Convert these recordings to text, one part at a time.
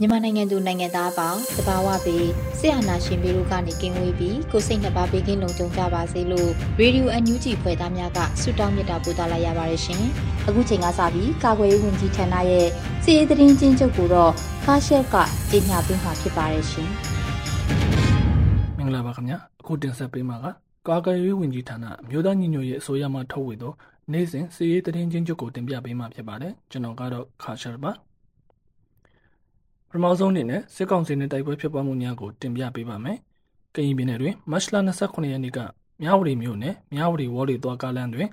မြန်မာနိုင်ငံသူနိုင်ငံသားအပေါင်းတဘာဝပြီးဆရာနာရှင်ပေတို့ကနေကင်းဝေးပြီးကိုစိတ်နှပါဘေးကင်းလုံခြုံကြပါစေလို့ရေဒီယိုအန်ယူဂျီဖွယ်သားများကဆုတောင်းမေတ္တာပို့သလာရပါတယ်ရှင်။အခုချိန်ကစပြီးကာကွယ်ရေးဝန်ကြီးဌာနရဲ့စီရေးသတင်းချင်းချုပ်ကိုတော့ဖားရှက်ကကြီးညာပေးမှာဖြစ်ပါတယ်ရှင်။မင်္ဂလာပါခင်ဗျာ။အခုတင်ဆက်ပေးမှာကကာကွယ်ရေးဝန်ကြီးဌာနမြို့သားညီညွတ်ရေးအစိုးရမှထုတ်ဝေသောနေ့စဉ်စီရေးသတင်းချင်းချုပ်ကိုတင်ပြပေးမှာဖြစ်ပါတယ်။ကျွန်တော်ကတော့ခါရှာပါ။ ပထမဆုံးအနေနဲ့စစ်ကောင်စီနဲ့တိုက်ပွဲဖြစ်ပွားမှုများကိုတင်ပြပေးပါမယ်။ကရင်ပြည်နယ်တွင်မတ်လ29ရက်နေ့ကမြဝတီမြို့နယ်မြဝတီဝေါ်လီသွားကားလမ်းတွင်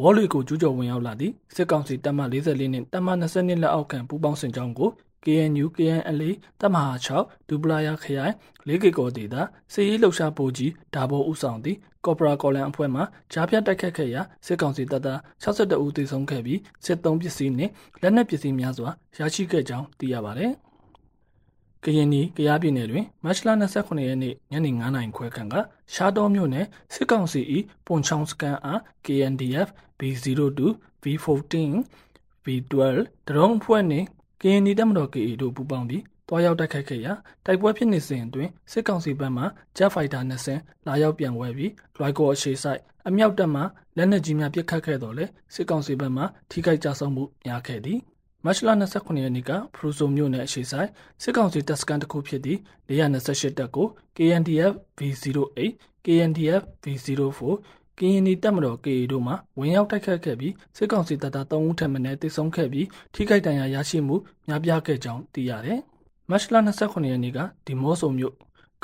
ဝေါ်လီကိုကျူးကျော်ဝင်ရောက်လာသည့်စစ်ကောင်စီတပ်မ44နှင့်တပ်မ20လက်အောက်ခံပူးပေါင်းစစ်ကြောင်းကို KNU KNLA တပ်မဟာ6ဒူပလာယာခရိုင်လေးကေကောဒေတာစီရေးလှုပ်ရှားပိုကြီးဒါဘောဦးဆောင်သည့်ကော်ပရာကော်လန်အဖွဲ့မှဂျားပြတ်တိုက်ခတ်ခဲ့ရာစစ်ကောင်စီတပ်သား62ဦးသေဆုံးခဲ့ပြီးစစ်သုံးပစ္စည်းနှင့်လက်နက်ပစ္စည်းများစွာရရှိခဲ့ကြောင်းသိရပါသည်။ ကရင်နီကရားပြည်နယ်တွင်မတ်လ29ရက်နေ့ညနေ9:00နာရီခွဲခန့်ကရှားတော်မြို့နယ်စစ်ကောင်စီ၏ပွန်ချောင်းစကန်အား KNDF B02 V14 V12 ဒရုန်းဖွဲ့နှင့်ကရင်နီတပ်မတော် KA တို့ပူးပေါင်းပြီးတွားရောက်တိုက်ခိုက်ခဲ့ရာတိုက်ပွဲဖြစ်နေစဉ်အတွင်းစစ်ကောင်စီဘက်မှဂျက်ဖိုက်တာ2ဆင်းလာရောက်ပြန်ဝဲပြီးလွိုက်ကောအရှိဆိုင်အမြောက်တပ်မှလက်နက်ကြီးများပစ်ခတ်ခဲ့တော်လဲစစ်ကောင်စီဘက်မှထိခိုက်ကြဆုံးမှုများခဲ့သည်။ မတ်လ29ရက်နေ့ကဖရူဆိုမြို့နယ်အရှိဆိုင်စစ်ကောင်စီတပ်စခန်းတစ်ခုဖြစ်သည့်428တပ်ကို KNDF V08 KNDF V04 ကရင်နီတပ်မတော် KA တို့မှဝင်ရောက်တိုက်ခတ်ခဲ့ပြီးစစ်ကောင်စီတပ်သား3ဦးထပ်မံတိုက်ဆုံခဲ့ပြီးထိခိုက်ဒဏ်ရာရရှိမှုများပြားခဲ့ကြောင်းသိရတယ်။မတ်လ29ရက်နေ့ကဒီမော့ဆိုမြို့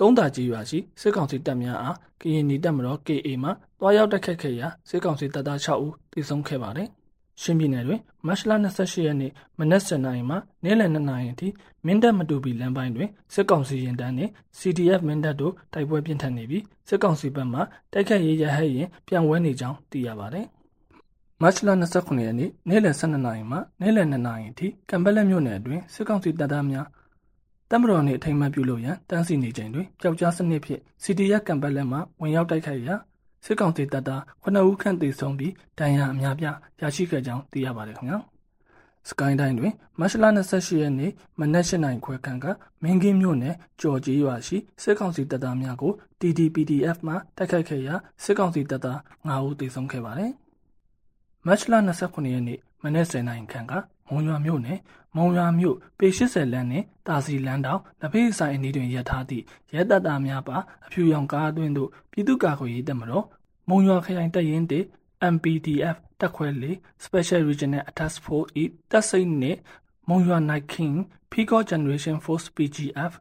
ကုန်းတာကြီးရွာရှိစစ်ကောင်စီတပ်များအားကရင်နီတပ်မတော် KA မှတွားရောက်တိုက်ခတ်ခဲ့ရာစစ်ကောင်စီတပ်သား6ဦးသေဆုံးခဲ့ပါတယ်။ ရှင်းပြည်နယ်တွင်မတ်လ28ရက်နေ့မနက်7:00နာရီမှနေ့လယ်2:00နာရီအထိမင်းတပ်မတူပီလမ်းပိုင်းတွင်စစ်ကောင်စီရင်တန်းနှင့် CDF မင်းတပ်တို့တိုက်ပွဲပြင်းထန်နေပြီးစစ်ကောင်စီဘက်မှတိုက်ခတ်ရေးရဟတ်ရင်ပြန်ဝဲနေကြောင်းသိရပါသည်။မတ်လ29ရက်နေ့နေ့လယ်12:00နာရီမှနေ့လယ်2:00နာရီအထိကံပက်လက်မြို့နယ်အတွင်းစစ်ကောင်စီတပ်သားများတမတော်နှင့်အထိမ်းအမှတ်ပြုလုပ်ရန်တန်းစီနေချိန်တွင်ပျောက်ကြားစနစ်ဖြင့် CDF ကံပက်လက်မှဝင်ရောက်တိုက်ခိုက်ရာ စစ်ကောင်စီတပ်သား9ဦးခန့်သေဆုံးပြီးဒဏ်ရာအများပြားရရှိခဲ့ကြောင်းသိရပါတယ်ခင်ဗျာ။စကိုင်းတိုင်းတွင်မတ်လ28ရက်နေ့မနက်၈နာရီခွဲခန့်ကမင်းကင်းမြို့နယ်ကြော်ကြီးရွာရှိစစ်ကောင်စီတပ်သားများကို TDPDF မှတိုက်ခိုက်ခဲ့ရာစစ်ကောင်စီတပ်သား9ဦးသေဆုံးခဲ့ပါတယ်။မတ်လ29ရက်နေ့မနက်10:00နာရီခန့်က မုံရွာမြို့နယ်မုံရွာမြို့ပေ80လမ်းနှင့်တာစီလမ်းတောင်လက်ဖေးဆိုင်အနီးတွင်ရပ်ထားသည့်ရဲတပ်သားများပါအဖြူရောင်ကားအတွင်းသို့ပြည်သူ့ကာကွယ်ရေးတပ်မတော်မုံရွာခရိုင်တပ်ရင်းတေ MPDF တပ်ခွဲလေး Special Regional Task Force ၏တပ်စိတ်နှင့်မုံရွာ Night King Peacock Generation Force PGF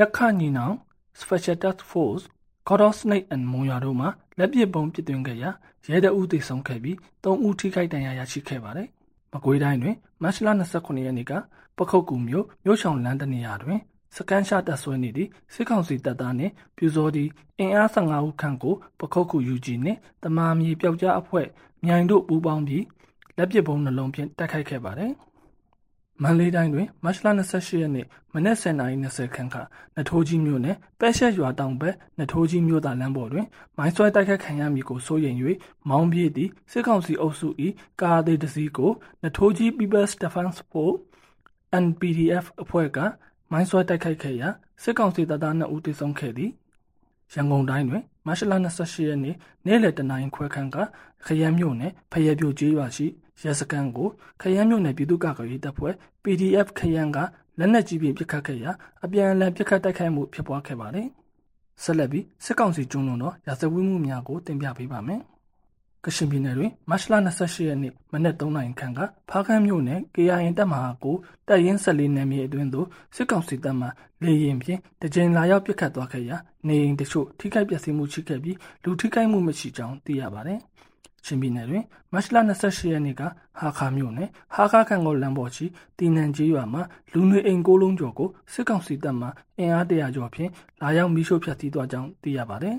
ရခညီနောင် Special Task Force God of Snake and မုံရွာတို့မှလက်ပစ်ပုံပစ်သွင်းခဲ့ရာရဲတအုပ်သေဆုံးခဲ့ပြီး၃ဦးထိခိုက်ဒဏ်ရာရရှိခဲ့ပါတယ်။ မကွေးတိုင်းတွင်မတ်လ29ရက်နေ့ကပခုတ်ကူမြို့မြို့ချောင်လမ်းတနေရာတွင်စကန်ရှာတပ်ဆွဲနေသည့်စစ်ကောင်စီတပ်သားနှင့်ပြူစောသည့်အင်အား15ဦးခန့်ကိုပခုတ်ကူ UG နှင့်တမာမီပျောက်ကြားအဖွဲ့မြိုင်တို့ပူးပေါင်းပြီးလက်ပစ်ဗုံးနှလုံးဖြင့်တိုက်ခိုက်ခဲ့ပါတယ်။ မန္တလေးတိုင်းတွင်မတ်လ28ရက်နေ့မနက်10:20ခန်းကနထိုးကြီးမြို့နယ်ပဲရှက်ရွာတောင်ဘက်နထိုးကြီးမြို့သားလမ်းပေါ်တွင်မိုင်းဆွဲတိုက်ခတ်ခံရမည်ကိုစိုးရိမ်၍မောင်းပြေးသည့်စစ်ကောင်စီအုပ်စု၏ကားသေးတစ်စီးကိုနထိုးကြီး People's Defense Force NPDF အဖွဲ့ကမိုင်းဆွဲတိုက်ခိုက်ခဲ့ရာစစ်ကောင်စီတပ်သား2ဦးသေဆုံးခဲ့သည် ရန်ကုန်တိုင်းတွင်မတ်လ28ရက်နေ့နေ့လယ်တနာရီခွဲခန့်ကခရမ်းမြို့နယ်ဖရဲပြိုကျေးရွာရှိရဲစခန်းကိုခရမ်းမြို့နယ်ပြည်သူ့ကာကွယ်ရေးတပ်ဖွဲ့ PDF ခရမ်းကလက်နက်ကြီးဖြင့်ပစ်ခတ်ခဲ့ရာအပြန်အလှန်ပစ်ခတ်တိုက်ခိုက်မှုဖြစ်ပွားခဲ့ပါတယ်။ဆက်လက်ပြီးစစ်ကောင်စီကျူးလွန်သောရာဇဝတ်မှုများကိုတင်ပြပေးပါမယ်။ ကချင်ပြည်နယ်တွင်မတ်လ28ရက်နေ့မနက်3နာရီခန့်ကဖားကန်းမြို့နယ် KIN တပ်မဟာကိုတပ်ရင်း14နယ်မြေအတွင်းသို့စစ်ကောင်စီတပ်မှလေရင်ဖြင့်တကြိမ်လာရောက်ပစ်ခတ်သွားခဲ့ရာနေအိမ်တချို့ထိခိုက်ပျက်စီးမှုရှိခဲ့ပြီးလူထိခိုက်မှုမရှိကြောင်းသိရပါတယ်။ချင်းပြည်နယ်တွင်မတ်လ28ရက်နေ့ကဟာခါမြို့နယ်ဟာခါခန့်ကိုလမ်းပေါ်ရှိတီနန်ကြီးရွာမှာလူနေအိမ်ကိုလုံးကျော်ကိုစစ်ကောင်စီတပ်မှအင်အားတရာကျော်ဖြင့်လာရောက်မိရှို့ဖျက်ဆီးသွားကြောင်းသိရပါတယ်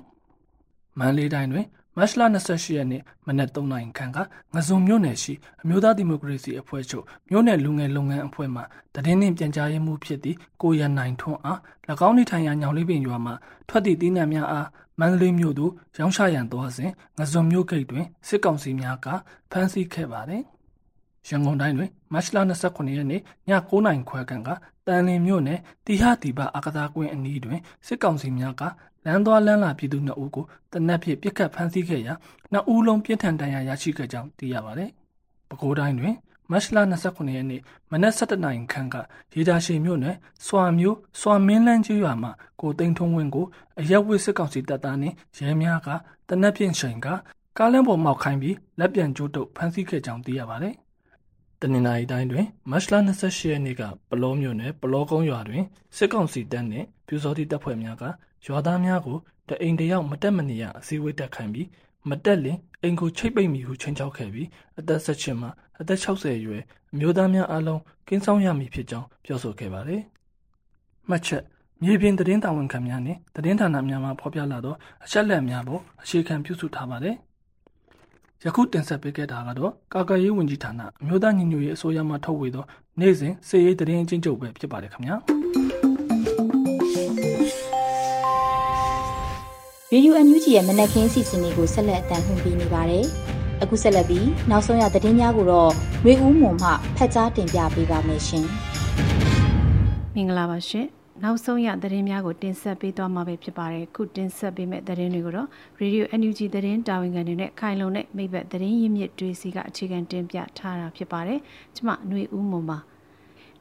။မန္တလေးတိုင်းတွင် မတ်လ28ရက်နေ့မနက်3နာရီခန့်ကငဇုံမြို့နယ်ရှိအမျိုးသားဒီမိုကရေစီအဖွဲ့ချုပ်မြို့နယ်လူငယ်လုပ်ငန်းအဖွဲ့မှတည်င်းနှင့်ပြန်ကြားရေးမှူးဖြစ်သည့်ကိုရန်နိုင်ထွန်းအား၎င်းနေထိုင်ရာညောင်လေးပင်ရွာမှထွက်သည့်တီးနှံများအားမန္တလေးမြို့သို့ရောင်းချရန်သွားစဉ်ငဇုံမြို့ဂိတ်တွင်စစ်ကောင်စီများကဖမ်းဆီးခဲ့ပါသည်ရန်ကုန်တိုင်းတွင်မတ်လ29ရက်နေ့ည9:00နာရီခွဲခန့်ကတန်လင်းမြို့နယ်တီဟတီဘအာကစားကွင်းအနီးတွင်စစ်ကောင်စီများကလ မ်းသွားလမ်းလာပြည်သူ2ဦးကိုတနက်ဖြန်ပြစ်ခတ်ဖမ်းဆီးခဲ့ရာနှစ်ဦးလုံးပြစ်ထန်ဒဏ်ရာရရှိခဲ့ကြောင်းသိရပါတယ်။ပဲခူးတိုင်းတွင်မတ်လ29ရက်နေ့မနက်7:00နာရီခန့်ကရေဒါရှိမြို့နယ်စွာမျိုးစွာမင်းလန်းကျွော်မှကိုသိန်းထုံးဝင်းကိုအရက်ဝစ်စစ်ကောင်စီတပ်သားနှင့်ရဲများကတနက်ဖြန်ချိန်ကကားလမ်းပေါ်မှောက်ခိုင်းပြီးလက်ပြန်ကျိုးတုပ်ဖမ်းဆီးခဲ့ကြောင်းသိရပါတယ်။တနင်္လာရီတိုင်းတွင်မတ်လ28ရက်နေ့ကပလောမြို့နယ်ပလောကုန်းရွာတွင်စစ်ကောင်စီတပ်နှင့်ပြူစောတိတပ်ဖွဲ့များက ရွာသားများကိုတအိမ်တယောက်မတက်မနေရအစည်းအဝေးတက်ခိုင်းပြီးမတက်လင်အိမ်ကိုချိတ်ပိတ်မိဟုချင်းချောက်ခဲ့ပြီးအသက်၁၈မှအသက်60အရွယ်အမျိုးသားများအလုံးကင်းဆောင်ရမည်ဖြစ်ကြောင်းပြောဆိုခဲ့ပါတယ်။မှတ်ချက်မြေပြင်သတင်းတာဝန်ခံများနှင့်သတင်းဌာနများမှဖော်ပြလာသောအချက်အလက်များကိုအခြေခံပြုစုထားပါတယ်။ယခုတင်ဆက်ပေးခဲ့တာကတော့ကာကွယ်ရေးဝန်ကြီးဌာနအမျိုးသားညီညွတ်ရေးအစိုးရမှထုတ်ဝေသောနေ့စဉ်စီရေးသတင်းအချင်းချုပ်ပဲဖြစ်ပါတယ်ခင်ဗျာ။ ရေဒီယိုအန်ယူဂျီရဲ့မနက်ခင်းစီစဉ်လေးကိုဆက်လက်အတန်းလှည့်ပေးနေပါတယ်။အခုဆက်လက်ပြီးနောက်ဆုံးရသတင်းများကိုတော့ရွေဦးမွန်မှဖတ်ကြားတင်ပြပေးပါမယ်ရှင်။မင်္ဂလာပါရှင်။နောက်ဆုံးရသတင်းများကိုတင်ဆက်ပေးသွားမှာပဲဖြစ်ပါတယ်။ခုတင်ဆက်ပေးမယ့်သတင်းတွေကိုတော့ Radio NUG သတင်းတာဝန်ခံတွေနဲ့ခိုင်လုံတဲ့မိဘသတင်းရင်းမြစ်တွေစီကအခြေခံတင်ပြထားတာဖြစ်ပါတယ်။ကျမຫນွေဦးမွန်ပါ။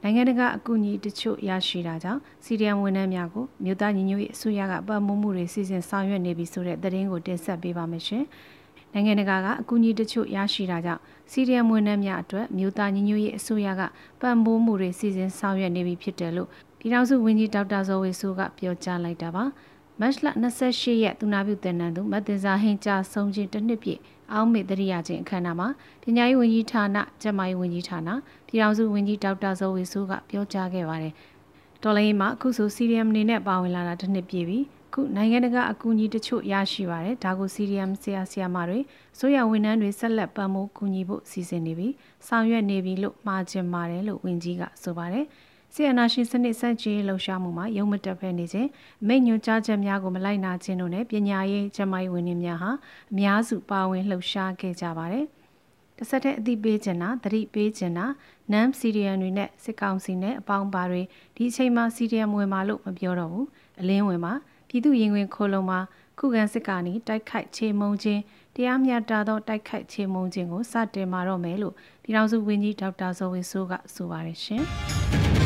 နိုင်ငံတကာအကူအညီတချို့ရရှိတာကြောင့်စီရီယံဝန်ထမ်းများကိုမြို့သားညီညွတ်ရေးအစိုးရကပတ်မှုမှုတွေစီစဉ်ဆောင်ရွက်နေပြီဆိုတဲ့သတင်းကိုတင်ဆက်ပေးပါမယ်ရှင်။နိုင်ငံတကာကအကူအညီတချို့ရရှိတာကြောင့်စီရီယံဝန်ထမ်းများအတွက်မြို့သားညီညွတ်ရေးအစိုးရကပတ်မှုမှုတွေစီစဉ်ဆောင်ရွက်နေပြီဖြစ်တယ်လို့ပြည်ထောင်စုဝန်ကြီးဒေါက်တာဇော်ဝေဆိုးကပြောကြားလိုက်တာပါ။ မတ်လ28ရက်သူနာပြုတင်နန်းသူမတင်စာဟင်ကြားဆုံးခြင်းတစ်နှစ်ပြည့်အောင်းမေတရိယာချင်းအခမ်းအနားမှာပညာရေးဝန်ကြီးဌာနကျန်းမာရေးဝန်ကြီးဌာနပြည်ထောင်စုဝန်ကြီးဒေါက်တာဇော်ဝေဆိုးကပြောကြားခဲ့ပါတယ်။တော်လိုင်းမှာအခုဆိုစီရီယမ်အနေနဲ့ပါဝင်လာတာတစ်နှစ်ပြည့်ပြီ။ခုနိုင်ငံတကာအကူအညီတချို့ရရှိပါတယ်။ဒါကိုစီရီယမ်ဆရာဆရာမတွေဆိုရဝန်ထမ်းတွေဆက်လက်ပံ့ပိုးကူညီဖို့စီစဉ်နေပြီးဆောင်ရွက်နေပြီလို့မှာချင်ပါတယ်လို့ဝန်ကြီးကဆိုပါတယ်။ ဆီယနာရှင်စနစ်စန့်ကျင်လှုပ်ရှားမှုမှာရုံမတက်ဖဲနေစဉ်မိတ်ညွန်ကြားချက်များကိုမလိုက်နာခြင်းတို့နဲ့ပညာရေးကျမိုင်းဝင်တွေများဟာအများစုပါဝင်လှုပ်ရှားခဲ့ကြပါတယ်။တစ်ဆက်တည်းအသိပေးခြင်းနာသတိပေးခြင်းနာနမ်စီရီယန်တွေနဲ့စစ်ကောင်စီနဲ့အပေါင်းပါတွေဒီအချိန်မှာစီရီယန်ဝင်ပါလို့မပြောတော့ဘူး။အလင်းဝင်ပါပြည်သူရင်ဝင်ခိုးလုံးမှာခုခံစစ်ကနီတိုက်ခိုက်ချေမုံခြင်းတရားမျှတသောတိုက်ခိုက်ချေမုံခြင်းကိုစတင်မာတော့မယ်လို့ပြည်ထောင်စုဝန်ကြီးဒေါက်တာဇော်ဝေဆိုးကဆိုပါတယ်ရှင်။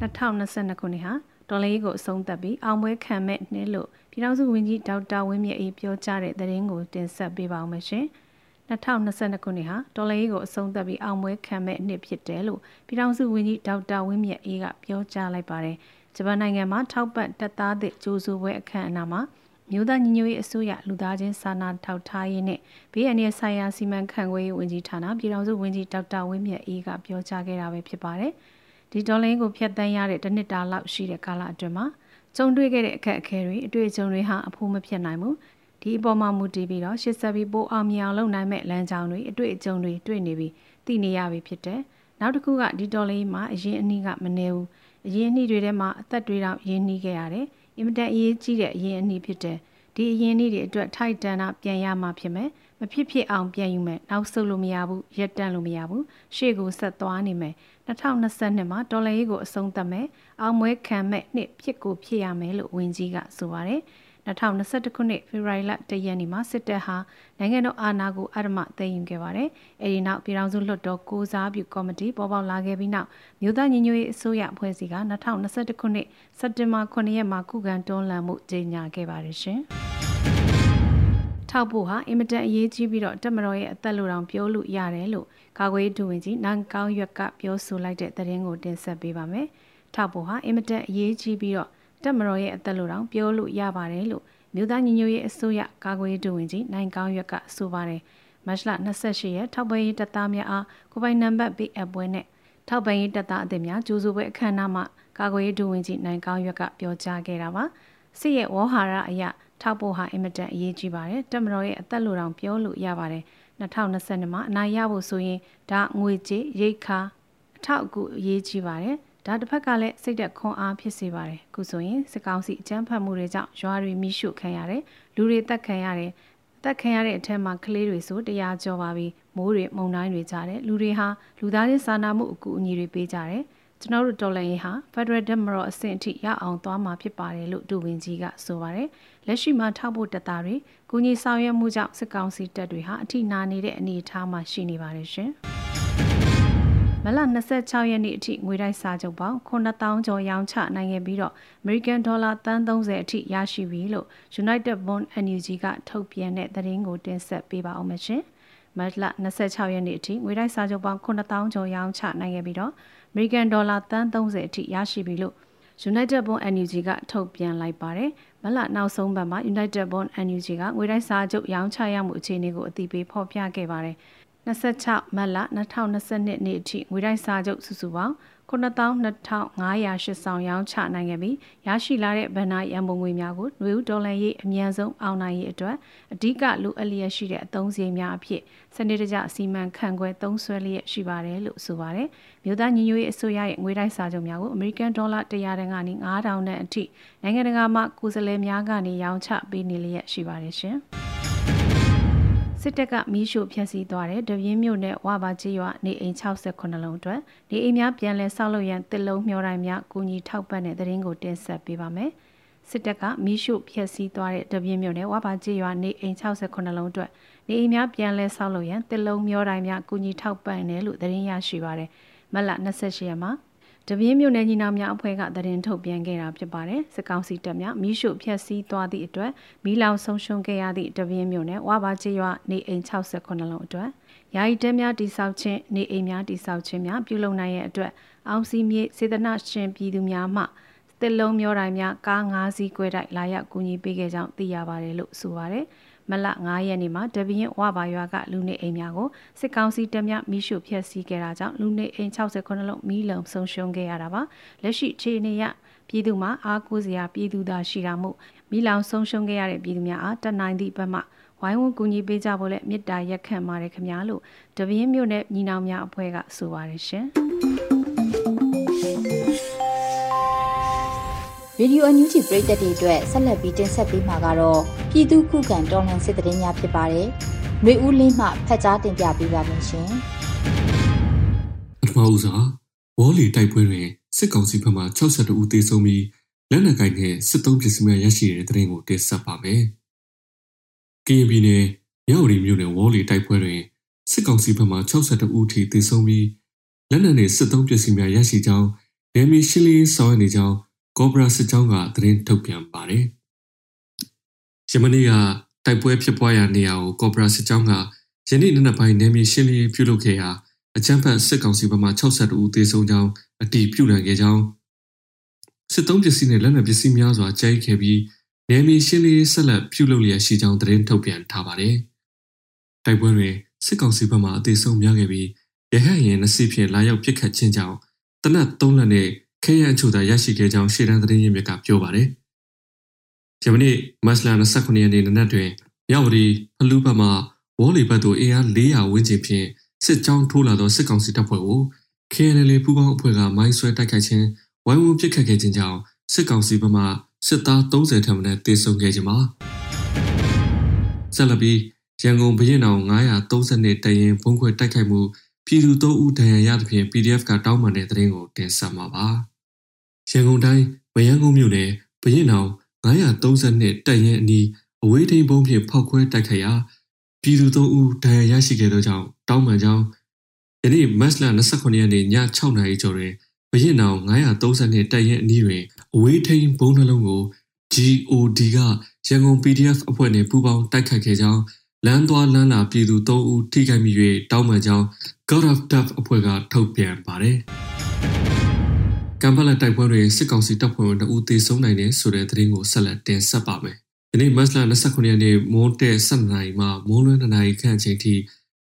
2022ခုနှစ်ဟာဒေါ်လာကိုအဆုံးသတ်ပြီးအောင်ပွဲခံမဲ့နှစ်လို့ပြည်ထောင်စုဝန်ကြီးဒေါက်တာဝင်းမြတ်အေးပြောကြားတဲ့သတင်းကိုတင်ဆက်ပေးပါောင်းမယ်ရှင်။2022ခုနှစ်ဟာဒေါ်လာကိုအဆုံးသတ်ပြီးအောင်ပွဲခံမဲ့နှစ်ဖြစ်တယ်လို့ပြည်ထောင်စုဝန်ကြီးဒေါက်တာဝင်းမြတ်အေးကပြောကြားလိုက်ပါတယ်။ဂျပန်နိုင်ငံမှာထောက်ပံ့တပ်သားသစ်ကြိုးဆိုပွဲအခမ်းအနားမှာမြို့သားညီညွတ်ရေးအစိုးရလူသားချင်းစာနာထောက်ထားရေးနဲ့ဘေးအန္တရာယ်ဆိုင်ရာစီမံခန့်ခွဲရေးဝန်ကြီးဌာနပြည်ထောင်စုဝန်ကြီးဒေါက်တာဝင်းမြတ်အေးကပြောကြားခဲ့တာပဲဖြစ်ပါတယ်။ ဒီဒေါ်လာကိုဖျက်သိမ်းရတဲ့တစ်နှစ်တာလောက်ရှိတဲ့ကာလအတွင်းမှာကြုံတွေ့ခဲ့တဲ့အခက်အခဲတွေအတွေ့အကြုံတွေဟာအဖို့မဖြစ်နိုင်ဘူးဒီအပေါ်မှာမူတည်ပြီးတော့ရှစ်ဆက်ပြီးပိုအောင်မြင်အောင်လုပ်နိုင်မဲ့လမ်းကြောင်းတွေအတွေ့အကြုံတွေတွေ့နေပြီးသိနေရပြီဖြစ်တယ်နောက်တစ်ခုကဒီဒေါ်လာမှာအရင်အနည်းကမနေဘူးအရင်အနည်းတွေထဲမှာအသက်တွေတော့ရင်းနှီးခဲ့ရတယ်အင်မတန်အရေးကြီးတဲ့အရင်အနည်းဖြစ်တယ်ဒီအရင်နေ့တွေအတွက်ထိုက်တန်တာပြန်ရမှာဖြစ်မယ်မဖြစ်ဖြစ်အောင်ပြန်ယူမယ်နောက်ဆုတ်လို့မရဘူးရက်တန့်လို့မရဘူးရှေ့ကိုဆက်သွားနေမယ် 2022မှာဒေါ်လာရေးကိုအဆုံးသတ်မယ်အောင်မွဲခံမဲ့နှစ်ဖြစ်ကိုဖြစ်ရမယ်လို့ဝန်ကြီးကဆိုပါတယ်2021ခုနှစ်ဖေဖော်ဝါရီလ1ရက်နေ့မှာစစ်တပ်ဟာနိုင်ငံတော်အာဏာကိုအရမသိမ်းယူခဲ့ပါတယ်။အဲဒီနောက်ပြည်ထောင်စုလွှတ်တော်ကိုစားပြုကော်မတီပေါ်ပေါက်လာခဲ့ပြီးနောက်မြို့သားညီညွတ်ရေးအစိုးရအဖွဲ့အစည်းက2021ခုနှစ်စက်တင်ဘာ9ရက်မှာခုခံတွန်းလှန်မှုကြေညာခဲ့ပါတယ်ရှင်။ ထောက်ဖို့ဟာအင်မတန်အရေးကြီးပြီးတော့တက်မတော်ရဲ့အသက်လိုတောင်ပြောလို့ရတယ်လို့ကာကွယ်ဒူဝင်ကြီးနန်ကောင်းရွက်ကပြောဆိုလိုက်တဲ့သတင်းကိုတင်ဆက်ပေးပါမယ်။ထောက်ဖို့ဟာအင်မတန်အရေးကြီးပြီးတော့တက်မတော်ရဲ့အသက်လိုတောင်ပြောလို့ရပါတယ်လို့မြို့သားညီညွတ်ရေးအစိုးရကာကွယ်ရေးဒုဝန်ကြီးနိုင်ကောင်းရွက်ကဆိုပါတယ်မတ်လ28ရက်ထောက်ပံ့ရေးတပ်သားများအားကိုပိုင်နံပါတ်ပေးအပ်ပွဲနဲ့ထောက်ပံ့ရေးတပ်သားအသစ်များကြိုးဆိုပွဲအခမ်းအနားမှာကာကွယ်ရေးဒုဝန်ကြီးနိုင်ကောင်းရွက်ကပြောကြားခဲ့တာပါစစ်ရဲ့ဝေါ်ဟာရအရာ ထောက်ဖို့ဟာအင်မတန်အရေးကြီးပါတယ်တက်မတော်ရဲ့အသက်လိုတောင်ပြောလို့ရပါတယ်2022မှာအနိုင်ရဖို့ဆိုရင်ဒါငွေကြေးရိတ်ခါအထောက်အကူအရေးကြီးပါတယ်ဒါတစ်ဖက်ကလည်းစိတ်သက်ခွန်အားဖြစ်စေပါတယ်ခုဆိုရင်စကောင်းစီအကြမ်းဖက်မှုတွေကြောင့်ရွာတွေမိရှုခံရတယ်လူတွေတက်ခံရတယ်တက်ခံရတဲ့အထက်မှာကလေးတွေဆိုတရားကျော်ပါပြီမိုးတွေမုန်တိုင်းတွေကြတယ်လူတွေဟာလူသားချင်းစာနာမှုအကူအညီတွေပေးကြတယ် ကျွန်တော်တို့တော်လှန်ရေးဟာ Federal Democrat အဆင့်အထိရအောင်သွားမှာဖြစ်ပါတယ်လို့ဒူဝင်ကြီးကဆိုပါတယ်လက်ရှိမှာထောက်ဖို့တပ်သားတွေကုညီဆောင်ရွက်မှုကြောင့်စစ်ကောင်စီတပ်တွေဟာအထိနာနေတဲ့အနေအထားမှာရှိနေပါတယ်ရှင်မလ26ရက်နေ့အထိငွေတိုက်စာချုပ်ပေါင်း9000ကျော်ရောင်းချနိုင်ခဲ့ပြီးတော့ American Dollar တန်း30အထိရရှိပြီလို့ United Bond NUG ကထုတ်ပြန်တဲ့သတင်းကိုတင်ဆက်ပေးပါအောင်ရှင်။မတ်လ26ရက်နေ့အထိငွေတိုက်စာချုပ်ပေါင်း9000ကျော်ရောင်းချနိုင်ခဲ့ပြီးတော့ American Dollar တန်း30အထိရရှိပြီလို့ United Bond NUG ကထုတ်ပြန်လိုက်ပါတယ်။မလနောက်ဆုံးပတ်မှာ United Bond NUG ကငွေတိုက်စာချုပ်ရောင်းချရမှုအခြေအနေကိုအသိပေးဖော်ပြခဲ့ပါတယ်။26မတ်လ2022နှစ်အထိငွေတိုက်စာချုပ်စုစုပေါင်း 92,508ဆောင်ရောင်းချနိုင်ခဲ့ပြီးရရှိလာတဲ့ဗန်နာရန်ပုံငွေများကိုနွေဦးဒေါ်လာရေးအမြန်ဆုံးအောင်နိုင်ရေးအတွက်အဓိကလိုအပ်လျက်ရှိတဲ့အသုံးစရိတ်များအဖြစ်စနစ်တကျစီမံခန့်ခွဲသုံးစွဲလျက်ရှိပါတယ်လို့ဆိုပါတယ်။မြို့သားညီညွတ်ရေးအစိုးရရဲ့ငွေတိုက်စာချုပ်များကိုအမေရိကန်ဒေါ်လာ100တန်ကနေ9000တန်အထိနိုင်ငံတကာမှကိုယ်စားလှယ်များကနေရောင်းချပေးနေလျက်ရှိပါတယ်ရှင်။ စစ်တပ်ကမီးရှို့ဖျက်ဆီးသွားတဲ့တပြင်းမြို့နယ်ဝဘာကြီးရွာနေအိမ်68လုံးအတွက်နေအိမ်များပြန်လည်ဆောက်လုပ်ရန်တစ်လုံးမျှော်တိုင်းများကူညီထောက်ပံ့တဲ့သတင်းကိုတင်ဆက်ပေးပါမယ်။စစ်တပ်ကမီးရှို့ဖျက်ဆီးသွားတဲ့တပြင်းမြို့နယ်ဝဘာကြီးရွာနေအိမ်68လုံးအတွက်နေအိမ်များပြန်လည်ဆောက်လုပ်ရန်တစ်လုံးမျှော်တိုင်းများကူညီထောက်ပံ့တယ်လို့သတင်းရရှိပါရယ်။မလ28ရက်မှာ တပြင်းမြို့နယ်ညီနောင်များအဖွဲ့ကသတင်းထုတ်ပြန်ခဲ့တာဖြစ်ပါတယ်။စစ်ကောင်စီတပ်များမိရှုဖျက်ဆီးသွားသည့်အတွက်မိလောင်ဆုံးရှုံးခဲ့ရသည့်တပြင်းမြို့နယ်ဝါဘာချေရွာနေအိမ်68လုံးအတွက်ယာယီတဲများတိဆောက်ခြင်းနေအိမ်များတိဆောက်ခြင်းများပြုလုပ်နိုင်ရတဲ့အတွက်အောင်စီမြေစေတနာရှင်ပြည်သူများမှတစ်လုံးမျောတိုင်းများကား၅စီး꿰တိုက်လာရောက်ကူညီပေးခဲ့ကြောင်းသိရပါတယ်လို့ဆိုပါတယ်။ မလ9ရက်နေ့မှာတပင်းဝဘာရွာကလူနေအိမ်များကိုစစ်ကောင်စီတပ်များမိရှုဖျက်ဆီးခဲ့တာကြောင့်လူနေအိမ်69လုံးမိလုံဆုံးရှုံးခဲ့ရတာပါလက်ရှိအခြေအနေရပြည်သူမှာအားကိုးစရာပြည်သူသာရှိတာမို့မိလောင်ဆုံးရှုံးခဲ့ရတဲ့ပြည်သူများအားတနိုင်သည့်ဘက်မှဝိုင်းဝန်းကူညီပေးကြဖို့လည်းမေတ္တာရက်ခံပါတယ်ခင်ဗျာလို့တပင်းမြို့နယ်ညီနောင်များအဖွဲ့ကဆိုပါတယ်ရှင် ရေဒီယိုအန်ယူဂျီပရိသတ်တွေအတွက်ဆက်လက်ပြီးတင်ဆက်ပေးမှာကတော့ပြည်သူခုခံတော်လှန်စစ်တရင်များဖြစ်ပါတယ်။နှွေဦးလင်းမှဖတ်ကြားတင်ပြပေးပါမယ်ရှင်။ပထမဦးစွာဝေါ်လီတိုက်ပွဲတွင်စစ်ကောင်စီဘက်မှ62ဦးသေဆုံးပြီးလက်နက်ကိုင်နဲ့စစ်သုံးပစ္စည်းများရရှိတဲ့တရင်ကိုတင်ဆက်ပါမယ်။ KNB နဲ့မြောက်ရီမြို့နယ်ဝေါ်လီတိုက်ပွဲတွင်စစ်ကောင်စီဘက်မှ62ဦးထိသေဆုံးပြီးလက်နက်နဲ့စစ်သုံးပစ္စည်းများရရှိကြောင်းဒေမီရှီလီဆောင်ရနေကြောင်း ကော့ဘရာစစ်ကြောင်းကသတင်းထုတ်ပြန်ပါတယ်။ယမနေ့ကတိုက်ပွဲဖြစ်ပွားရာနေရာကိုကော့ဘရာစစ်ကြောင်းကယနေ့နံနက်ပိုင်းနယ်မြေရှင်းလင်းပြုလုပ်ခဲ့ရာအကြမ်းဖက်စစ်ကောင်စီဘက်မှ62ဦးသေဆုံးကြောင်းအတည်ပြုနိုင်ခဲ့ကြောင်းစစ်သုံးပစ္စည်းနဲ့လက်နက်ပစ္စည်းများစွာကျိုင်းခဲ့ပြီးနယ်မြေရှင်းလင်းဆက်လက်ပြုလုပ်လျက်ရှိကြောင်းသတင်းထုတ်ပြန်ထားပါတယ်။တိုက်ပွဲတွင်စစ်ကောင်စီဘက်မှအသေးဆုံးများခဲ့ပြီးရဟတ်ရင်နှစီဖြင့်လာရောက်ပစ်ခတ်ခြင်းကြောင့်တနက်၃လက်နဲ့ ခဲရန်အချို့သာရရှိခဲ့ကြောင်းရှေ့တန်းသတင်းရင်းမြစ်ကပြောပါတယ်။ဂျမနီမတ်လ29ရက်နေ့နနက်တွင်မြောက်ဝတီဖလူးဘက်မှဝေါ်လီဘက်သို့အင်အား400ဝန်းကျင်ဖြင့်စစ်ကြောင်းထိုးလာသောစစ်ကောင်စီတပ်ဖွဲ့ကို KNL ပူးပေါင်းအဖွဲ့ကမိုင်းဆွဲတိုက်ခိုက်ခြင်းဝိုင်းဝန်းပစ်ခတ်ခဲ့ခြင်းကြောင့်စစ်ကောင်စီဘက်မှစစ်သား30ထက်မနည်းတေဆုံးခဲ့ခြင်းပါဆက်လက်ပြီးရန်ကုန်ဘရင်အောင်932တရင်ဘုံခွဲတိုက်ခိုက်မှုပြည်သူ၃ဦးဒဏ်ရာရသဖြင့် PDF ကတောင်းပန်တဲ့သတင်းကိုတင်ဆက်မှာပါ။ ရန်ကုန်တိုင်းမယန်းကုန်းမြို့နယ်ဘရင်အောင်932တပ်ရင်းအနီးအဝေးထိန်ပုံးဖြင့်ဖောက်ခွဲတိုက်ခိုက်ရာပြည်သူ၃ဦးဒဏ်ရာရရှိခဲ့သောကြောင့်တောင်းပန်ကြောင်းယနေ့မတ်လ29ရက်နေ့ည6နာရီကျော်တွင်ဘရင်နောင်932တပ်ရင်းအနီးတွင်အဝေးထိန်ဘုံနှလုံးကို GOD ကရန်ကုန် PDF အဖွဲ့နှင့်ပူးပေါင်းတိုက်ခိုက်ခဲ့ကြောင်းလမ်းသွားလမ်းလာပြည်သူ၃ဦးထိခိုက်မိ၍တောင်းပန်ကြောင်း God of Death အဖွဲ့ကထုတ်ပြန်ပါတယ်။ ကမ်ဘလာတိုက်ပွဲတွင်စစ်ကောင်စီတပ်ဖွဲ့ဝင်2ဦးသေဆုံးနိုင်တဲ့ဆိုတဲ့သတင်းကိုဆက်လက်တင်ဆက်ပါမယ်။ဒီနေ့မတ်လ29ရက်နေ့မိုးတဲ့7နာရီမှမိုးလွန်း2နာရီခန့်အချိန်ထိ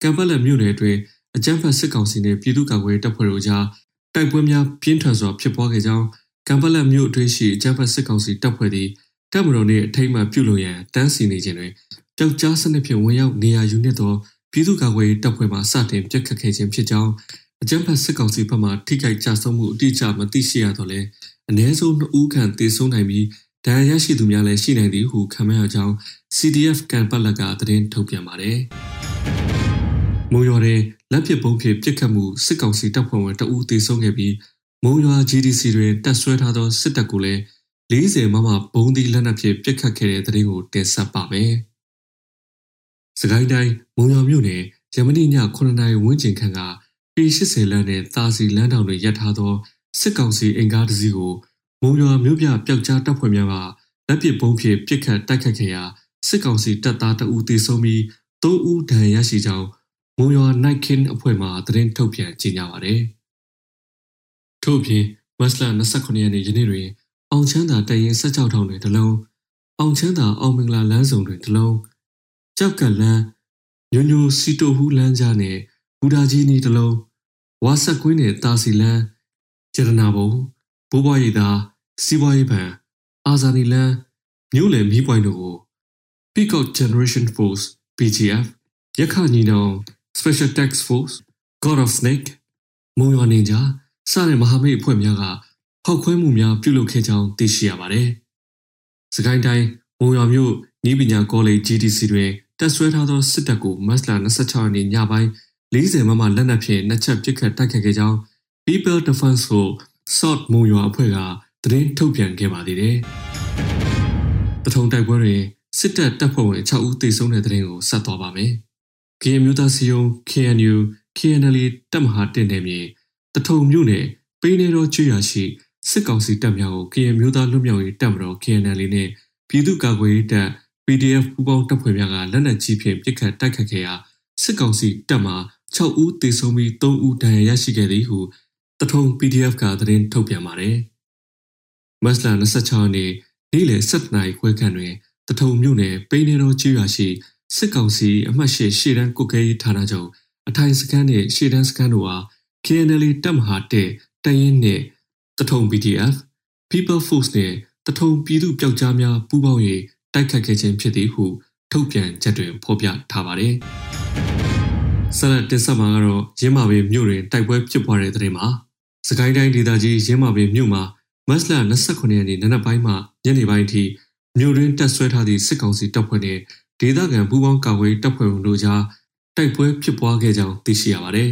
ကမ်ဘလာမြို့နယ်အတွင်းအကြမ်းဖက်စစ်ကောင်စီနှင့်ပြည်သူ့ကာကွယ်တပ်ဖွဲ့တို့ကြားတိုက်ပွဲများပြင်းထန်စွာဖြစ်ပွားခဲ့ကြောင်းကမ်ဘလာမြို့အတွင်းရှိအကြမ်းဖက်စစ်ကောင်စီတပ်ဖွဲ့သည်တပ်မတော်နှင့်အထိမ်းအမှန်ပြုလုပ်ရန်တန်းစီနေခြင်းတွင်ပျောက်ကြားစနစ်ဖြင့်ဝင်ရောက်နေရာယူနေသောပြည်သူ့ကာကွယ်ရေးတပ်ဖွဲ့မှစတင်ပြက်ခတ်ခဲ့ခြင်းဖြစ်ကြောင်း အကြမ်းဖက်စစ်ကောင်စီဘက်မှထိခိုက်ကြဆုံးမှုအတိအကျမသိရှိရတော့လဲအ ਨੇ ဆုံး2ဦးခန့်သေဆုံးနိုင်ပြီးဒဏ်ရာရရှိသူများလည်းရှိနိုင်သည်ဟုခန့်မှန်းရကြောင်း CDF ကန်ပတ်လက်ကသတင်းထုတ်ပြန်ပါတယ်။မုံရွာတွင်လက်ပစ်ပုံးဖြင့်ပြစ်ခတ်မှုစစ်ကောင်စီတပ်ဖွဲ့ဝင်တအူးသေဆုံးခဲ့ပြီးမုံရွာ GDC တွင်တပ်ဆွဲထားသောစစ်တပ်ကိုလည်း40မမဘုံဒီလက်နက်ဖြင့်ပြစ်ခတ်ခဲ့တဲ့သတင်းကိုတင်ဆက်ပါမယ်။စကိုင်းတိုင်းမုံရွာမြို့နယ်ရမဏိည9နာရီဝန်းကျင်ခန့်က P80 လမ်းနဲ့တာစီလမ်းတောင်တွေရပ်ထားသောစစ်ကောင်စီအင်ကားတစ်စီးကိုမုံရွာမြို့ပြပျောက်ကြားတပ်ဖွဲ့များကလက်ပစ်ပုံးဖြင့်ပစ်ခတ်တိုက်ခတ်ခဲ့ရာစစ်ကောင်စီတပ်သားတအူးသေဆုံးပြီး၃ဦးဒဏ်ရာရရှိကြောင်းမုံရွာ Night King အဖွဲ့မှသတင်းထုတ်ပြန်ကြေညာပါတယ်။ထို့ပြင်မတ်လ29ရက်နေ့ယနေ့တွင် အောင်ချမ်းသာတရင်ဆက်ကြောက်ထောင်တွင်တလုံးအောင်ချမ်းသာအောင်မင်္ဂလာလမ်းဆောင်တွင်တလုံးကြောက်ကလန်းညိုညိုစီတိုဟူးလမ်းကြားနဲ့ ဘူဒါကြီးနီးတလုံးဝါဆက်ကွင်းနဲ့တာစီလန်းကျရနာဘုံဘိုးဘွားရည်သာစီးပွားရေးဘဏ်အာဇာနီလန်းမြို့လယ်မီးပွိုင်းတို့ကို Peacock Generation Force PGF ရခညီနောင် Special Task Force God of Snake မုံရွာနေကြစတဲ့မဟာမိတ်အဖွဲ့များကဖောက်ခွဲမှုများပြုလုပ်ခဲ့ကြောင်းသိရှိရပါတယ်။စကိုင်းတိုင်းမုံရွာမြို့ဤပညာကောလိပ် GDC တွင်တက်ဆွဲထားသောစစ်တပ်ကိုမတ်လ26ရက်နေ့ညပိုင်း 40မမလက်နက်ဖြင့်နှစ်ချက်ပစ်ခတ်တိုက်ခိုက်ခဲ့ကြောင်း People Defense ကို Sort မုံရွာအဖွဲ့ကသတင်းထုတ်ပြန်ခဲ့ပါသေးတယ်။ပထုံတိုက်ပွဲတွင်စစ်တပ်တပ်ဖွဲ့ဝင်6ဦးသေဆုံးတဲ့သတင်းကိုဆက်သွားပါမယ်။ KN မျိုးသားစီယုံ KNU KNL တပ်မဟာတင်နယ်မြေတထုံမြို့နယ်ပေးနေတော်ကျွရရှိစစ်ကောင်စီတပ်များကို KN မျိုးသားလွတ်မြောက်ရေးတပ်မတော် KNL နဲ့ပြည်သူ့ကာကွယ်ရေးတပ် PDF ပူးပေါင်းတပ်ဖွဲ့များကလက်နက်ကြီးဖြင့်ပစ်ခတ်တိုက်ခတ်ခဲ့ရာစစ်ကောင်စီတပ်မှ 6ဦးသေဆုံးပြီး3ဦးဒဏ်ရာရရှိခဲ့သည်ဟုတထုံ PDF ကသတင်းထုတ်ပြန်ပါတယ်။မတ်လ26ရက်နေ့နေ့လယ်7:00နာရီခွဲခန့်တွင်တထုံမြို့နယ်ပိန်းနေတော်ကျွာရှိစစ်ကောင်စီအမှတ်ရှိရှေ့တန်းကုတ်ကဲရေးဌာနချုပ်အထိုင်စခန်းနှင့်ရှေ့တန်းစခန်းတို့အား KNL တပ်မဟာတဲ့တရင်နှင့်တထုံ PDF People Force နှင့်တထုံပြည်သူပျောက်ကြားများပူးပေါင်း၍တိုက်ခတ်ခဲ့ခြင်းဖြစ်သည်ဟုထုတ်ပြန်ချက်တွင်ဖော်ပြထားပါတယ်။ ဆက်လက်တင်ဆက်မှာကတော့ရင်းမာပင်မြို့တွင်တိုက်ပွဲဖြစ်ပွားတဲ့တဲ့မှာစကိုင်းတိုင်းဒေသကြီးရင်းမာပင်မြို့မှာမတ်လ29ရက်နေ့နနက်ပိုင်းမှညနေပိုင်းထိမြို့တွင်တက်ဆွဲထားသည့်စစ်ကောင်စီတပ်ဖွဲ့နှင့်ဒေသခံပူးပေါင်းကာကွယ်တပ်ဖွဲ့တို့ကြားတိုက်ပွဲဖြစ်ပွားခဲ့ကြောင်းသိရှိရပါတယ်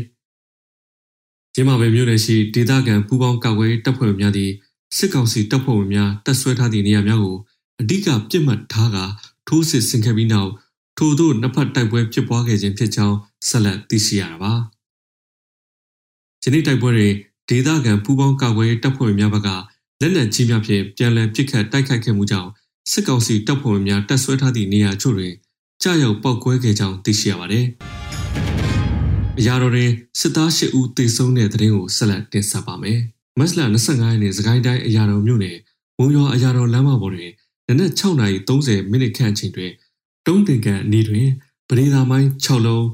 ။ရင်းမာပင်မြို့နယ်ရှိဒေသခံပူးပေါင်းကာကွယ်တပ်ဖွဲ့များသည့်စစ်ကောင်စီတပ်ဖွဲ့ဝင်များတပ်ဆွဲထားသည့်နေရာများကိုအဓိကပြစ်မှတ်ထားကထိုးစစ်ဆင်ခဲ့ပြီးနောက် ထို့သို့နှစ်ဖက်တိုက်ပွဲဖြစ်ပွားခဲ့ခြင်းဖြစ်ကြောင်းဆက်လက်သိရှိရတာပါ။ယနေ့တိုက်ပွဲတွင်ဒေသခံပူးပေါင်းကာကွယ်တပ်ဖွဲ့များဘက်ကလက်နက်ကြီးများဖြင့်ပြန်လည်ပစ်ခတ်တိုက်ခိုက်ခဲ့မှုကြောင့်စစ်ကောင်စီတပ်ဖွဲ့များတပ်ဆွဲထားသည့်နေရာချို့တွင်ကြာရောက်ပောက်ကွဲခဲ့ကြောင်းသိရှိရပါတယ်။အရာတော်တွင်စစ်သား၈ဦးသေဆုံးတဲ့တဲ့ရင်ကိုဆက်လက်တင်ဆက်ပါမယ်။မတ်လ25ရက်နေ့စကိုင်းတိုင်းအရာတော်မြို့နယ်မုံရွာအရာတော်လမ်းမပေါ်တွင်နနက်6:30မိနစ်ခန့်အချိန်တွင် တုံးတင်ကန်အနီးတွင်ပရိသာမိုင်း6လုံး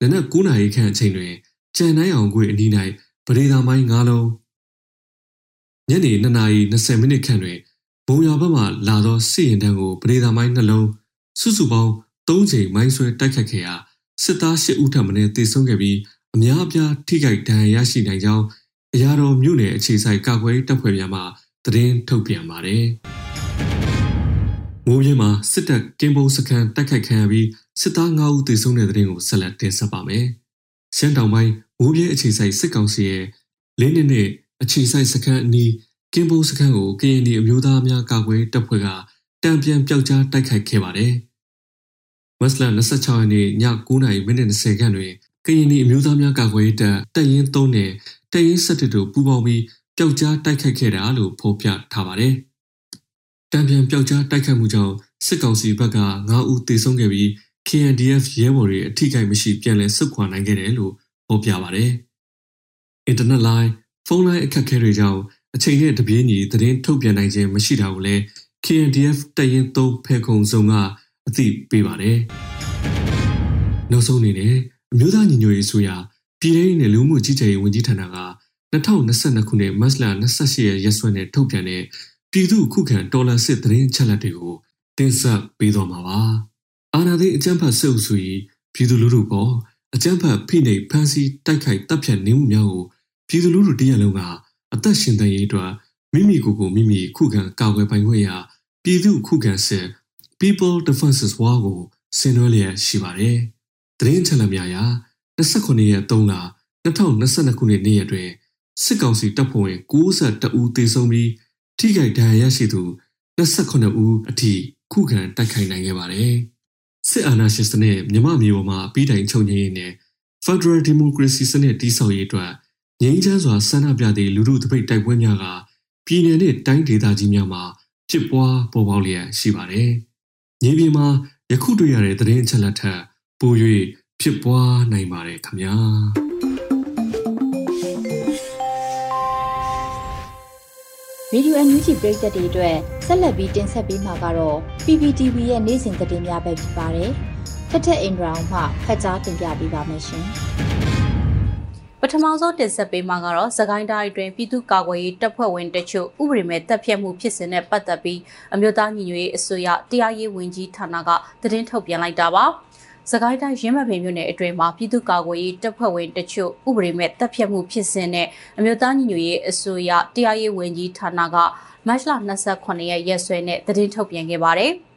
နနက်9:00ခန့်အချိန်တွင်ကြံနိုင်အောင်ကွေအနီး၌ပရိသာမိုင်း5လုံးညနေ2:20မိနစ်ခန့်တွင်ဘုံရွာဘက်မှလာသောစစ်ရင်တန်းကိုပရိသာမိုင်းနှလုံးစုစုပေါင်း3ချိန်မိုင်းဆွဲတိုက်ခတ်ခဲ့ရာစစ်သား8ဦးထပ်မံတေဆုံးခဲ့ပြီးအများအပြားထိခိုက်ဒဏ်ရာရရှိနိုင်ကြောင်းအရာတော်မြို့နယ်အခြေဆိုင်ကာကွယ်တပ်ဖွဲ့များမှသတင်းထုတ်ပြန်ပါတယ်။ မိုးပြင်းမှာစစ်တပ်ကင်းပုံစခန်းတိုက်ခိုက်ခံရပြီးစစ်သား9ဦးသေဆုံးတဲ့တဲ့ရင်ကိုဆက်လက်တင်ဆက်ပါမယ်။ရှမ်းတောင်ပိုင်းမိုးပြင်းအခြေဆိုင်စစ်ကောင်စီရဲ့လင်းနှစ်နှစ်အခြေဆိုင်စခန်းအနီးကင်းပုံစခန်းကိုကရင်ပြည်အမျိုးသားများကာကွယ်တပ်ဖွဲ့ကတံပြန်ပျောက်ကြားတိုက်ခိုက်ခဲ့ပါတယ်။မတ်လ26ရက်နေ့ည9:30မိနစ်20ခန့်တွင်ကရင်ပြည်အမျိုးသားများကာကွယ်ရေးတပ်တပ်ရင်း3နဲ့တပ်ရင်း7တို့ပူးပေါင်းပြီးပျောက်ကြားတိုက်ခိုက်ခဲ့တာလို့ဖော်ပြထားပါတယ်။ တံပြန်ပျောက်ကြားတိုက်ခိုက်မှုကြောင့်စစ်ကောင်စီဘက်က9ဦးသေဆုံးခဲ့ပြီး KNDF ရဲဘော်တွေအထိကိမရှိပြန်လည်ဆုတ်ခွာနိုင်ခဲ့တယ်လို့ဖော်ပြပါတယ်။ Internet line ဖုန်းလိုင်းအခက်အခဲတွေကြောင့်အချိန်နဲ့တပြေးညီသတင်းထုတ်ပြန်နိုင်ခြင်းမရှိတာကိုလည်း KNDF တရင်သုံးဖဲခုံစုံကအသိပေးပါတယ်။နောက်ဆုံးအနေနဲ့အမျိုးသားညီညွတ်ရေးဆိုရာပြည်ထောင်စုနဲ့လူမှုကြီးကြပ်ရေးဝန်ကြီးဌာနက2022ခုနှစ်မတ်လ28ရက်ရက်စွဲနဲ့ထုတ်ပြန်တဲ့ ပြည်သူ့ခုခံတော်လှန်စစ်သတင်းချက်လက်တွေကိုတင်ဆက်ပေးသွားမှာပါ။အာဏာသိမ်းအကြမ်းဖက်စစ်အုပ်စု၏ပြည်သူလူထုပေါ်အကြမ်းဖက်ဖိနှိပ်ဖမ်းဆီးတိုက်ခိုက်တပ်ဖြတ်နေမှုများကိုပြည်သူလူထုတရက်လုံးကအသက်ရှင်သန်ရေးအတွက်မိမိကိုယ်ကိုမိမိခုခံကာကွယ်ပိုင်ခွင့်ရာပြည်သူခုခံစစ် People Defenses War ကိုဆင်နွှဲလျက်ရှိပါတယ်။သတင်းချက်လက်များအရ29ရက်3လ2022ခုနှစ်နေ့ရက်တွင်စစ်ကောင်စီတပ်ဖွဲ့ဝင်62ဦးသေဆုံးပြီး ထိခိုက်ဒဏ်ရာရရှိသူ28ဦးအထိခုခံတိုက်ခိုက်နိုင်ခဲ့ပါတယ်။စစ်အာဏာရှင်စနစ်မြမမျိုးပေါ်မှာအပြီးတိုင်ချုပ်ငြိမ်းရေးနဲ့ Federal Democracy စနစ်တည်ဆောက်ရေးအတွက်ငြိမ်းချမ်းစွာဆန္ဒပြသည့်လူထုတပိတ်တိုက်ပွဲများကပြည်내နဲ့တိုင်းဒေသကြီးများမှာဖြစ်ပွားပေါ်ပေါက်လျက်ရှိပါတယ်။ညီပြည်မှာယခုတွေ့ရတဲ့သတင်းအချက်လက်ထက်ပို၍ဖြစ်ပွားနိုင်ပါတယ်ခင်ဗျာ ဗီဒီယိုအန်ယူဂျီပရိသတ်တွေအတွက်ဆက်လက်ပြီးတင်ဆက်ပေးမှာကတော့ PPTV ရဲ့နေ့စဉ်သတင်းများပဲဖြစ်ပါတယ်။ထက်ထက်အင်ဒရာအောင်မှဖတ်ကြားတင်ပြပေးပါမယ်ရှင်။ပထမဆုံးတင်ဆက်ပေးမှာကတော့သခိုင်းတိုင်းတွင်ပြည်သူ့ကာကွယ်ရေးတပ်ဖွဲ့ဝင်တချို့ဥပဒေမဲ့တပ်ဖြတ်မှုဖြစ်စဉ်နဲ့ပတ်သက်ပြီးအမျိုးသားညီညွတ်ရေးအစိုးရတရားရေးဝန်ကြီးဌာနကသတင်းထုတ်ပြန်လိုက်တာပါ။ စကိုင်းတိုင်းရင်းမပင်မြို့နယ်အတွင်းမှာပြည်သူ့ကာကွယ်ရေးတပ်ဖွဲ့ဝင်တချို့ဥပဒေမဲ့တပ်ဖြတ်မှုဖြစ်စဉ်နဲ့အမျိုးသားညီညွတ်ရေးအစိုးရတရားရေးဝန်ကြီးဌာနကမတ်လ28ရက်ရက်စွဲနဲ့သတင်းထုတ်ပြန်ခဲ့ပါတယ်။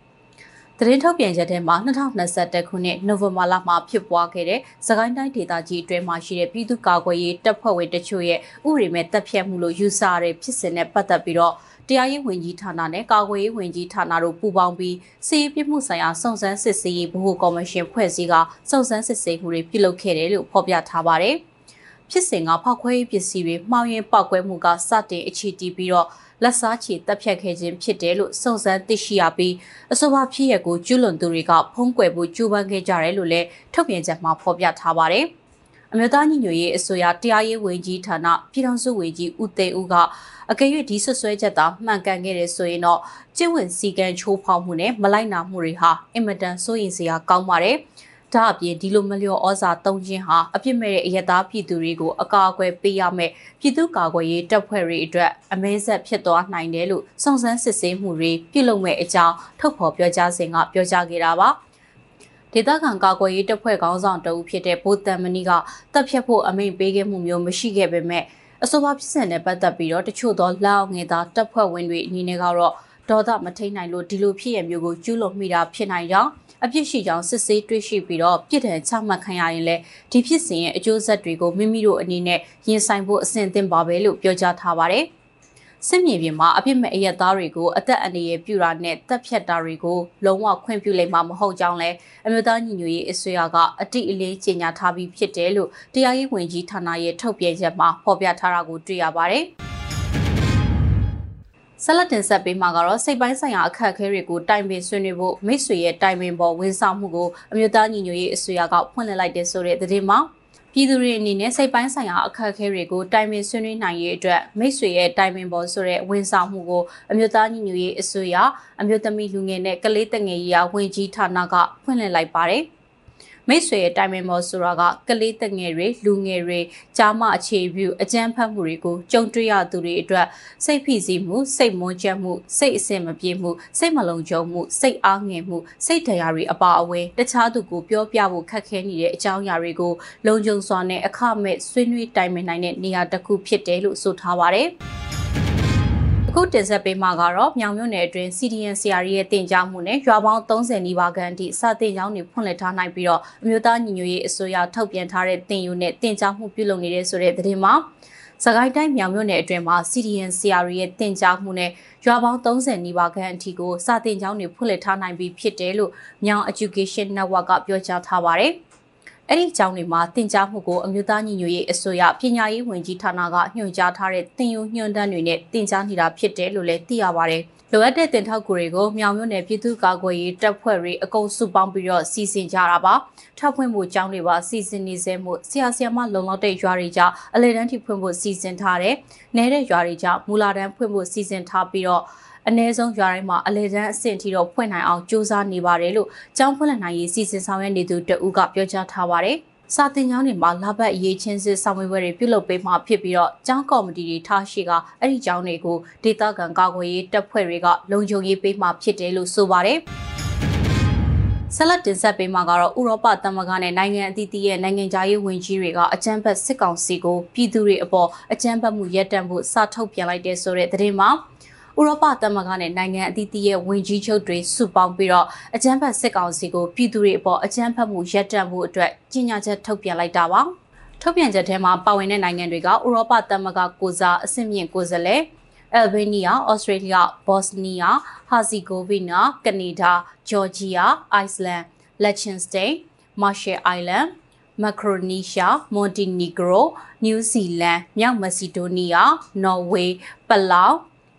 သတင်းထုတ်ပြန်ချက်ထဲမှာ2021ခုနှစ်နိုဝင်ဘာလမှာဖြစ်ပွားခဲ့တဲ့စကိုင်းတိုင်းဒေသကြီးအတွင်းမှာရှိတဲ့ပြည်သူ့ကာကွယ်ရေးတပ်ဖွဲ့ဝင်တချို့ရဲ့ဥပဒေမဲ့တပ်ဖြတ်မှုလို့ယူဆရတဲ့ဖြစ်စဉ်နဲ့ပတ်သက်ပြီးတော့ တရားရေးဝန်ကြီးဌာနနဲ့ကာကွယ်ရေးဝန်ကြီးဌာနတို့ပူးပေါင်းပြီးစီးပြမှုဆိုင်ရာစုံစမ်းစစ်ဆေးရေးဗဟိုကော်မရှင်ဖွဲ့စည်းကစုံစမ်းစစ်ဆေးမှုတွေပြုလုပ်ခဲ့တယ်လို့ဖော်ပြထားပါတယ်။ဖြစ်စဉ်ကဖောက်ခွဲရေးပစ္စည်းတွေမှောင်ရင်ပောက်ကွဲမှုကစတင်အခြေတည်ပြီးတော့လက်စားချေတပ်ဖြတ်ခဲ့ခြင်းဖြစ်တယ်လို့စုံစမ်းသိရှိရပြီးအဆိုပါဖြစ်ရပ်ကိုကျူးလွန်သူတွေကဖုံးကွယ်ဖို့ကြိုးပမ်းခဲ့ကြတယ်လို့လည်းထုတ်ပြန်ချက်မှာဖော်ပြထားပါတယ်။ အမျိုးသားညီညွတ်ရေးအစိုးရတရားရေးဝန်ကြီးဌာနပြည်ထောင်စုဝန်ကြီးဦးသိန်းဦးကအကယ်၍ဒီဆွဆွဲချက်သာမှန်ကန်ခဲ့တယ်ဆိုရင်တော့ကျင့်ဝတ်စည်းကမ်းချိုးဖောက်မှုနဲ့မလိုက်နာမှုတွေဟာအင်မတန်စိုးရိမ်စရာကောင်းပါတယ်။ဒါအပြင်ဒီလိုမလျော်ဩဇာတုံးခြင်းဟာအပြစ်မဲ့တဲ့အယက်သားပြည်သူတွေကိုအကာအကွယ်ပေးရမယ်ပြည်သူ့ကာကွယ်ရေးတပ်ဖွဲ့တွေအတွက်အမဲဆက်ဖြစ်သွားနိုင်တယ်လို့စုံစမ်းစစ်ဆေးမှုတွေပြုလုပ်မဲ့အကြောင်းထုတ်ဖော်ပြောကြားစဉ်ကပြောကြားခဲ့တာပါ။ ဒေသခံကာကွယ်ရေးတပ်ဖွဲ့ခေါင်းဆောင်တဦးဖြစ်တဲ့ဗိုလ်တန်မဏိကတပ်ဖြတ်ဖို့အမိန့်ပေးခဲ့မှုမျိုးမရှိခဲ့ပေမဲ့အဆိုပါဖြစ်စဉ်နဲ့ပတ်သက်ပြီးတော့တချို့သောလောက်ငယ်သားတပ်ဖွဲ့ဝင်တွေအနေနဲ့ကတော့ဒေါသမထိန်နိုင်လို့ဒီလိုဖြစ်ရမျိုးကိုကျူးလွန်မိတာဖြစ်နိုင်ကြောင်းအပြစ်ရှိကြောင်းစစ်ဆေးတွေ့ရှိပြီးတော့ပြစ်ဒဏ်ချမှတ်ခံရရင်လည်းဒီဖြစ်စဉ်ရဲ့အကျိုးဆက်တွေကိုမိမိတို့အနေနဲ့ရင်ဆိုင်ဖို့အဆင့်သင့်ပါပဲလို့ပြောကြားထားပါတယ်။ စစ်မြေပြင်မှာအပြစ်မဲ့အရက်သားတွေကိုအသက်အန္တရာယ်ပြုတာနဲ့တပ်ဖြတ်တာတွေကိုလုံးဝခွင့်ပြုလိမ့်မှာမဟုတ်ကြောင်းလဲအမျိုးသားညီညွတ်ရေးအစိုးရကအတိအလေးကြေညာထားပြီးဖြစ်တယ်လို့တရားရေးဝန်ကြီးဌာနရဲ့ထုတ်ပြန်ချက်မှာဖော်ပြထားတာကိုတွေ့ရပါတယ်။ဆက်လက်တင်ဆက်ပေးမှာကတော့စိတ်ပိုင်းဆိုင်ရာအခက်အခဲတွေကိုတိုင်ပင်ဆွေးနွေးဖို့မိတ်ဆွေရဲ့တိုင်ပင်ပေါ်ဝန်ဆောင်မှုကိုအမျိုးသားညီညွတ်ရေးအစိုးရကဖွင့်လှစ်လိုက်တဲ့ဆိုတဲ့သတင်းမှာ ပြည်သူတွေအနေနဲ့စိတ်ပိုင်းဆိုင်ရာအခက်အခဲတွေကိုတိုင်ပင်ဆွေးနွေးနိုင်ရေးအတွက်မိတ်ဆွေရဲ့တိုင်ပင်ပေါ်ဆိုတဲ့ဝန်ဆောင်မှုကိုအမျိုးသားညီညွတ်ရေးအစိုးရအမျိုးသမီးလူငယ်နဲ့ကလေးတငယ်ရေးဝန်ကြီးဌာနကဖွင့်လှစ်လိုက်ပါတယ်။ မိတ်ဆွေရဲ့တိုင်ပင်မော်ဆိုတာကကလေးတငယ်တွေလူငယ်တွေကြားမအခြေပြုအကြမ်းဖက်မှုတွေကိုကြုံတွေ့ရသူတွေအတွက်စိတ်ဖိစီးမှုစိတ်မွန်းချက်မှုစိတ်အဆင်မပြေမှုစိတ်မလုံခြုံမှုစိတ်အားငယ်မှုစိတ်တရားတွေအပါအဝင်တခြားသူကိုပြောပြဖို့ခက်ခဲနေတဲ့အကြောင်းအရာတွေကိုလုံခြုံစွာနဲ့အခမဲ့ဆွေးနွေးတိုင်ပင်နိုင်တဲ့နေရာတစ်ခုဖြစ်တယ်လို့ဆိုထားပါတယ်။ အခုတင်ဆက်ပေးမှာကတော့မြောင်မြို့နယ်အတွင်း CDN ဆရာကြီးရဲ့တင်ကြားမှုနဲ့ရွာပေါင်း30နီးပါးခန့်အထိစာတင်ကျောင်းတွေဖွင့်လှစ်ထားနိုင်ပြီးတော့အမျိုးသားညီညွတ်ရေးအစိုးရထုတ်ပြန်ထားတဲ့တင်ယူနဲ့တင်ကြားမှုပြုလုပ်နေတဲ့ဆိုတဲ့သတင်းမှာစကိုင်းတိုင်းမြောင်မြို့နယ်အတွင်းမှာ CDN ဆရာတွေရဲ့တင်ကြားမှုနဲ့ရွာပေါင်း30နီးပါးခန့်အထိကိုစာတင်ကျောင်းတွေဖွင့်လှစ်ထားနိုင်ပြီးဖြစ်တယ်လို့မြောင် Education Network ကပြောကြားထားပါတယ်။ အဲ့ဒီကျောင်းတွေမှာတင်ကြားမှုကိုအမျိုးသားညီညွတ်ရေးအစိုးရပညာရေးဝန်ကြီးဌာနကညွှန်ကြားထားတဲ့သင်ယူညွှန်တမ်းတွေနဲ့တင်ကြားနေတာဖြစ်တယ်လို့လည်းသိရပါတယ်။လိုအပ်တဲ့တင်ထောက်ကူတွေကိုမြောင်မြို့နယ်ပြည်သူ့ကာကွယ်ရေးတပ်ဖွဲ့တွေအကုန်စုပေါင်းပြီးတော့စီစဉ်ကြတာပါထောက်ဖွင့်မှုကြောင်းတွေပါစီစဉ်နေစေမှုဆရာဆရာမလုံလောက်တဲ့ရွာတွေကြအလဲတန်းထိဖွင့်ဖို့စီစဉ်ထားတယ်။နဲတဲ့ရွာတွေကြမူလာတန်းဖွင့်ဖို့စီစဉ်ထားပြီးတော့ အ ਨੇ ဆုံးရွာတိုင်းမှာအလဲတန်းအဆင့်ထိတော့ဖွင့်နိုင်အောင်စ조사နေပါတယ်လို့ကျောင်းဖွင့်လှစ်နိုင်ရေးစီစဉ်ဆောင်ရွက်နေသူတဦးကပြောကြားထားပါတယ်။စာတင်ကျောင်းတွေမှာလာဘတ်အရေးချင်းစစ်ဆောင်ရွက်ပွဲတွေပြုလုပ်ပေးမှဖြစ်ပြီးတော့ကျောင်းကော်မတီတွေထားရှိကအဲ့ဒီကျောင်းတွေကိုဒေသခံကာကွယ်ရေးတပ်ဖွဲ့တွေကလုံခြုံရေးပေးမှဖြစ်တယ်လို့ဆိုပါတယ်ဆက်လက်တင်ဆက်ပေးမှာကတော့ဥရောပသမဂ္ဂနဲ့နိုင်ငံအသီးသီးရဲ့နိုင်ငံခြားရေးဝန်ကြီးတွေကအကြမ်းဖက်စစ်ကောင်စီကိုပြည်သူတွေအပေါ်အကြမ်းဖက်မှုရပ်တန့်ဖို့စာထုတ်ပြန်လိုက်တဲ့ဆိုတဲ့သတင်းမှာ ဥရောပသမဂ္ဂနဲ့နိုင်ငံအသီးသီးရဲ့ဝန်ကြီးချုပ်တွေစုပေါင်းပြီးတော့အကြမ်းဖက်စစ်ကောင်စီကိုပြည်သူတွေအပေါ်အကြမ်းဖက်မှုရပ်တန့်မှုအတွက်ကြီးညာချက်ထုတ်ပြန်လိုက်တာပါထုတ်ပြန်ချက်ထဲမှာပါဝင်တဲ့နိုင်ငံတွေကဥရောပသမဂ္ဂကိုစားအဆင့်မြင့်ကိုယ်စားလှယ်အယ်ဘေးနီးယား၊ဩစတြေးလျ၊ဘော့စနီးယား၊ဟာစီဂိုဗီနာ၊ကနေဒါ၊ဂျော်ဂျီယာ၊အိုက်စလန်၊လက်ချင်စတိန်၊မာရှယ်အိုင်လန်မက်ခရိုနီးရှားမွန်တီနီဂရိုနယူးဇီလန်မြောက်မက်ဆီဒိုနီးယားနော်ဝေးပလောက်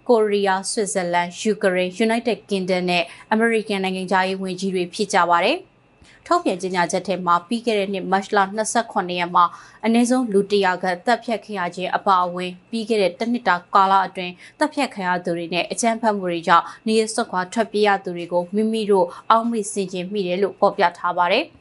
ကိုရီးယားဆွစ်ဇာလန်ယူကရိန်း United Kingdom နဲ့ American နိုင်ငံသားရေးဝန်ကြီးတွေဖြစ်ကြပါတယ်။ထုတ်ပြန်ကြေညာချက်ထဲမှာပြီးခဲ့တဲ့နှစ်မတ်လ28ရက်မှာအနည်းဆုံးလူ100ခန့်တပ်ဖြတ်ခံရခြင်းအပါအဝင်ပြီးခဲ့တဲ့တစ်နှစ်တာကာလအတွင်းတပ်ဖြတ်ခံရသူတွေနဲ့အကြမ်းဖက်မှုတွေကြောင့်နေရစွက်ခွာထွက်ပြေးရသူတွေကိုမိမိတို့အောက်မေ့ဆင်ခြင်မိတယ်လို့ဖော်ပြထားပါတယ်။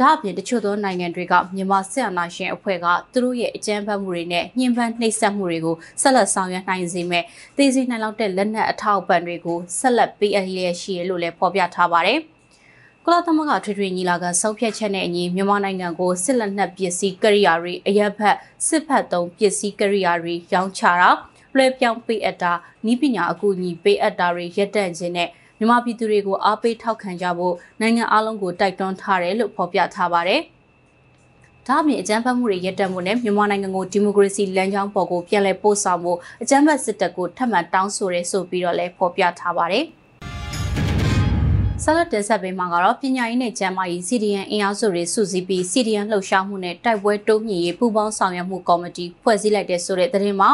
ဒါအပြင်တချို့သောနိုင်ငံတွေကမြန်မာစစ်အာဏာရှင်အဖွဲ့ကသူတို့ရဲ့အကြမ်းဖက်မှုတွေနဲ့ညှဉ်းပန်းနှိပ်စက်မှုတွေကိုဆက်လက်ဆောင်ရွက်နိုင်စေမဲ့သိသိနိုင်လောက်တဲ့လက်နက်အထောက်အပံ့တွေကိုဆက်လက်ပေးအပ်ရရှိရလို့လည်းဖော်ပြထားပါတယ်။ကုလသမဂ္ဂထွေထွေညီလာခံဆုံးဖြတ်ချက်နဲ့အညီမြန်မာနိုင်ငံကိုစစ်လက်နက်ပစ္စည်းကိရိယာတွေအရက်ဖက်စစ်ဖက်သုံးပစ္စည်းကိရိယာတွေရောင်းချတာလွှဲပြောင်းပေးအပ်တာဤပညာအကူအညီပေးအပ်တာတွေရပ်တန့်ခြင်းနဲ့ မြန်မာပြည်သူတွေကိုအားပေးထောက်ခံကြဖို့နိုင်ငံအလုံးကိုတိုက်တွန်းထားတယ်လို့ဖော်ပြထားပါတယ်။ဒါ့အပြင်အကြမ်းဖက်မှုတွေရပ်တန့်မှုနဲ့မြန်မာနိုင်ငံကိုဒီမိုကရေစီလမ်းကြောင်းပေါ်ကိုပြန်လည်ပို့ဆောင်ဖို့အကြမ်းဖက်စစ်တပ်ကိုထပ်မံတောင်းဆိုရဲဆိုပြီးတော့လည်းဖော်ပြထားပါတယ်။ဆလတ်တင်ဆက်ပေးမှာကတော့ပညာရေးနဲ့ကျန်းမာရေး CDN အင်အားစုတွေစုစည်းပြီး CDN လှုပ်ရှားမှုနဲ့တိုက်ပွဲတိုးမြင့်ရေးပူးပေါင်းဆောင်ရွက်မှုကော်မတီဖွဲ့စည်းလိုက်တဲ့ဆိုတဲ့သတင်းမှာ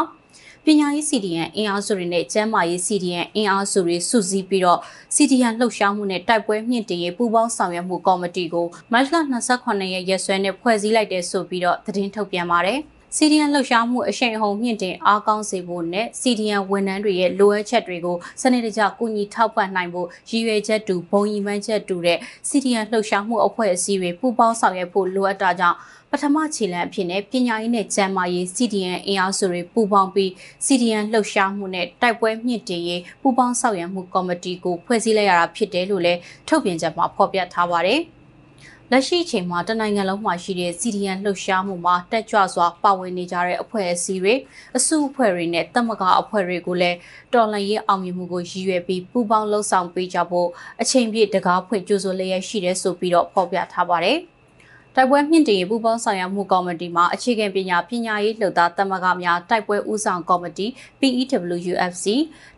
ပညာရေး CDN အင်အားစုတွေနဲ့ကျန်းမာရေး CDN အင်အားစုတွေစုစည်းပြီးတော့ CDN လှုပ်ရှားမှုနဲ့တိုက်ပွဲမြင့်တင်ရေးပူးပေါင်းဆောင်ရွက်မှုကော်မတီကိုမတ်လ28ရက်ရက်စွဲနဲ့ဖွဲ့စည်းလိုက်တဲ့ဆိုပြီးတော့သတင်းထုတ်ပြန်ပါတယ်။ CDN လှုပ်ရှားမှုအရှိန်အဟုန်မြင့်တင်အားကောင်းစေဖို့နဲ့ CDN ဝန်ထမ်းတွေရဲ့လိုအပ်ချက်တွေကိုစနစ်တကျကူညီထောက်ပံ့နိုင်ဖို့ရည်ရွယ်ချက်တူဘုံရည်မှန်းချက်တူတဲ့ CDN လှုပ်ရှားမှုအဖွဲ့အစည်းတွေပူးပေါင်းဆောင်ရွက်ဖို့လိုအပ်တာကြောင့် ပထမခြေလှမ်းအဖြစ်နဲ့ပညာရေးနဲ့ကျန်းမာရေး CDN အင်အားစုတွေပူးပေါင်းပြီး CDN လှုပ်ရှားမှုနဲ့တိုက်ပွဲမြင့်တင်ရေးပူးပေါင်းဆောင်ရွက်မှုကော်မတီကိုဖွဲ့စည်းလိုက်ရတာဖြစ်တယ်လို့လည်းထုတ်ပြန်ချက်မှာဖော်ပြထားပါတယ်။လက်ရှိအချိန်မှာတနိုင်ငံလုံးမှာရှိတဲ့ CDN လှုပ်ရှားမှုမှာတက်ကြွစွာပါဝင်နေကြတဲ့အဖွဲ့အစည်းတွေအစုအဖွဲ့တွေနဲ့တမကအဖွဲ့တွေကိုလည်းတော်လှန်ရေးအောင်မြင်မှုကိုရည်ရွယ်ပြီးပူးပေါင်းလှုပ်ဆောင်ပေးကြဖို့အချိန်ပြည့်တကားဖွင့်ကြိုးဆိုလျက်ရှိတယ်ဆိုပြီးတော့ဖော်ပြထားပါတယ်။ တိုက်ပွဲမြင့်တင်ရေးပူးပေါင်းဆောင်ရွက်မှုကော်မတီမှအခြေခံပညာပညာရေးလှုပ်သားတမကများတိုက်ပွဲဦးဆောင်ကော်မတီ PEWUFC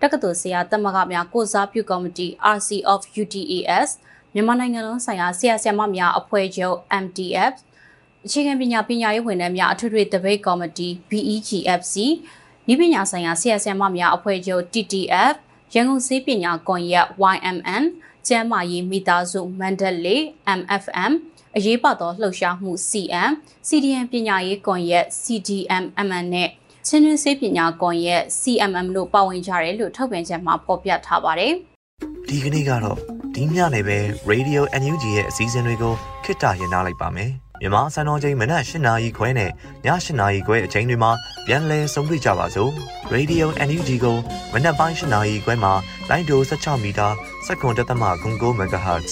တက္ကသိုလ်ဆရာတမကများကိုစားပြုကော်မတီ RC of UTAS မြန်မာနိုင်ငံလုံးဆိုင်ရာဆရာဆရာမများအဖွဲ့ချုပ် MTF အခြေခံပညာပညာရေးဝန်ထမ်းများအထွေထွေတပိတ်ကော်မတီ BEGFC ဤပညာဆိုင်ရာဆရာဆရာမများအဖွဲ့ချုပ် TTF ရန်ကုန်စေးပညာကွန်ရက် YMN ကျမ်းမာရေးမိသားစုမန္တလေး MFM အရေးပါသောလှုပ်ရှားမှု CM CDM ပညာရေးကွန်ရက် CDMMN နဲ့ချင်းတွင်းစေးပညာကွန်ရက် CMM လို့ပါဝင်ကြတယ်လို့ထုတ်ပြန်ချက်မှာဖော်ပြထားပါတယ်။ဒီကနေ့ကတော့ဒီညနေပဲ Radio NUG ရဲ့အစည်းအဝေးတွေကိုခਿੱတရနာလိုက်ပါမယ်။မြန်မာစံတော်ချိန်မနက်၈နာရီခွဲနဲ့ည၈နာရီခွဲအချိန်တွေမှာပြန်လည်ဆုံးဖြတ်ကြပါစို့။ Radio NUG ကိုမနက်ပိုင်း၈နာရီခွဲမှာလိုင်းဒို16မီတာစက္ကန့်တသမ9 MHz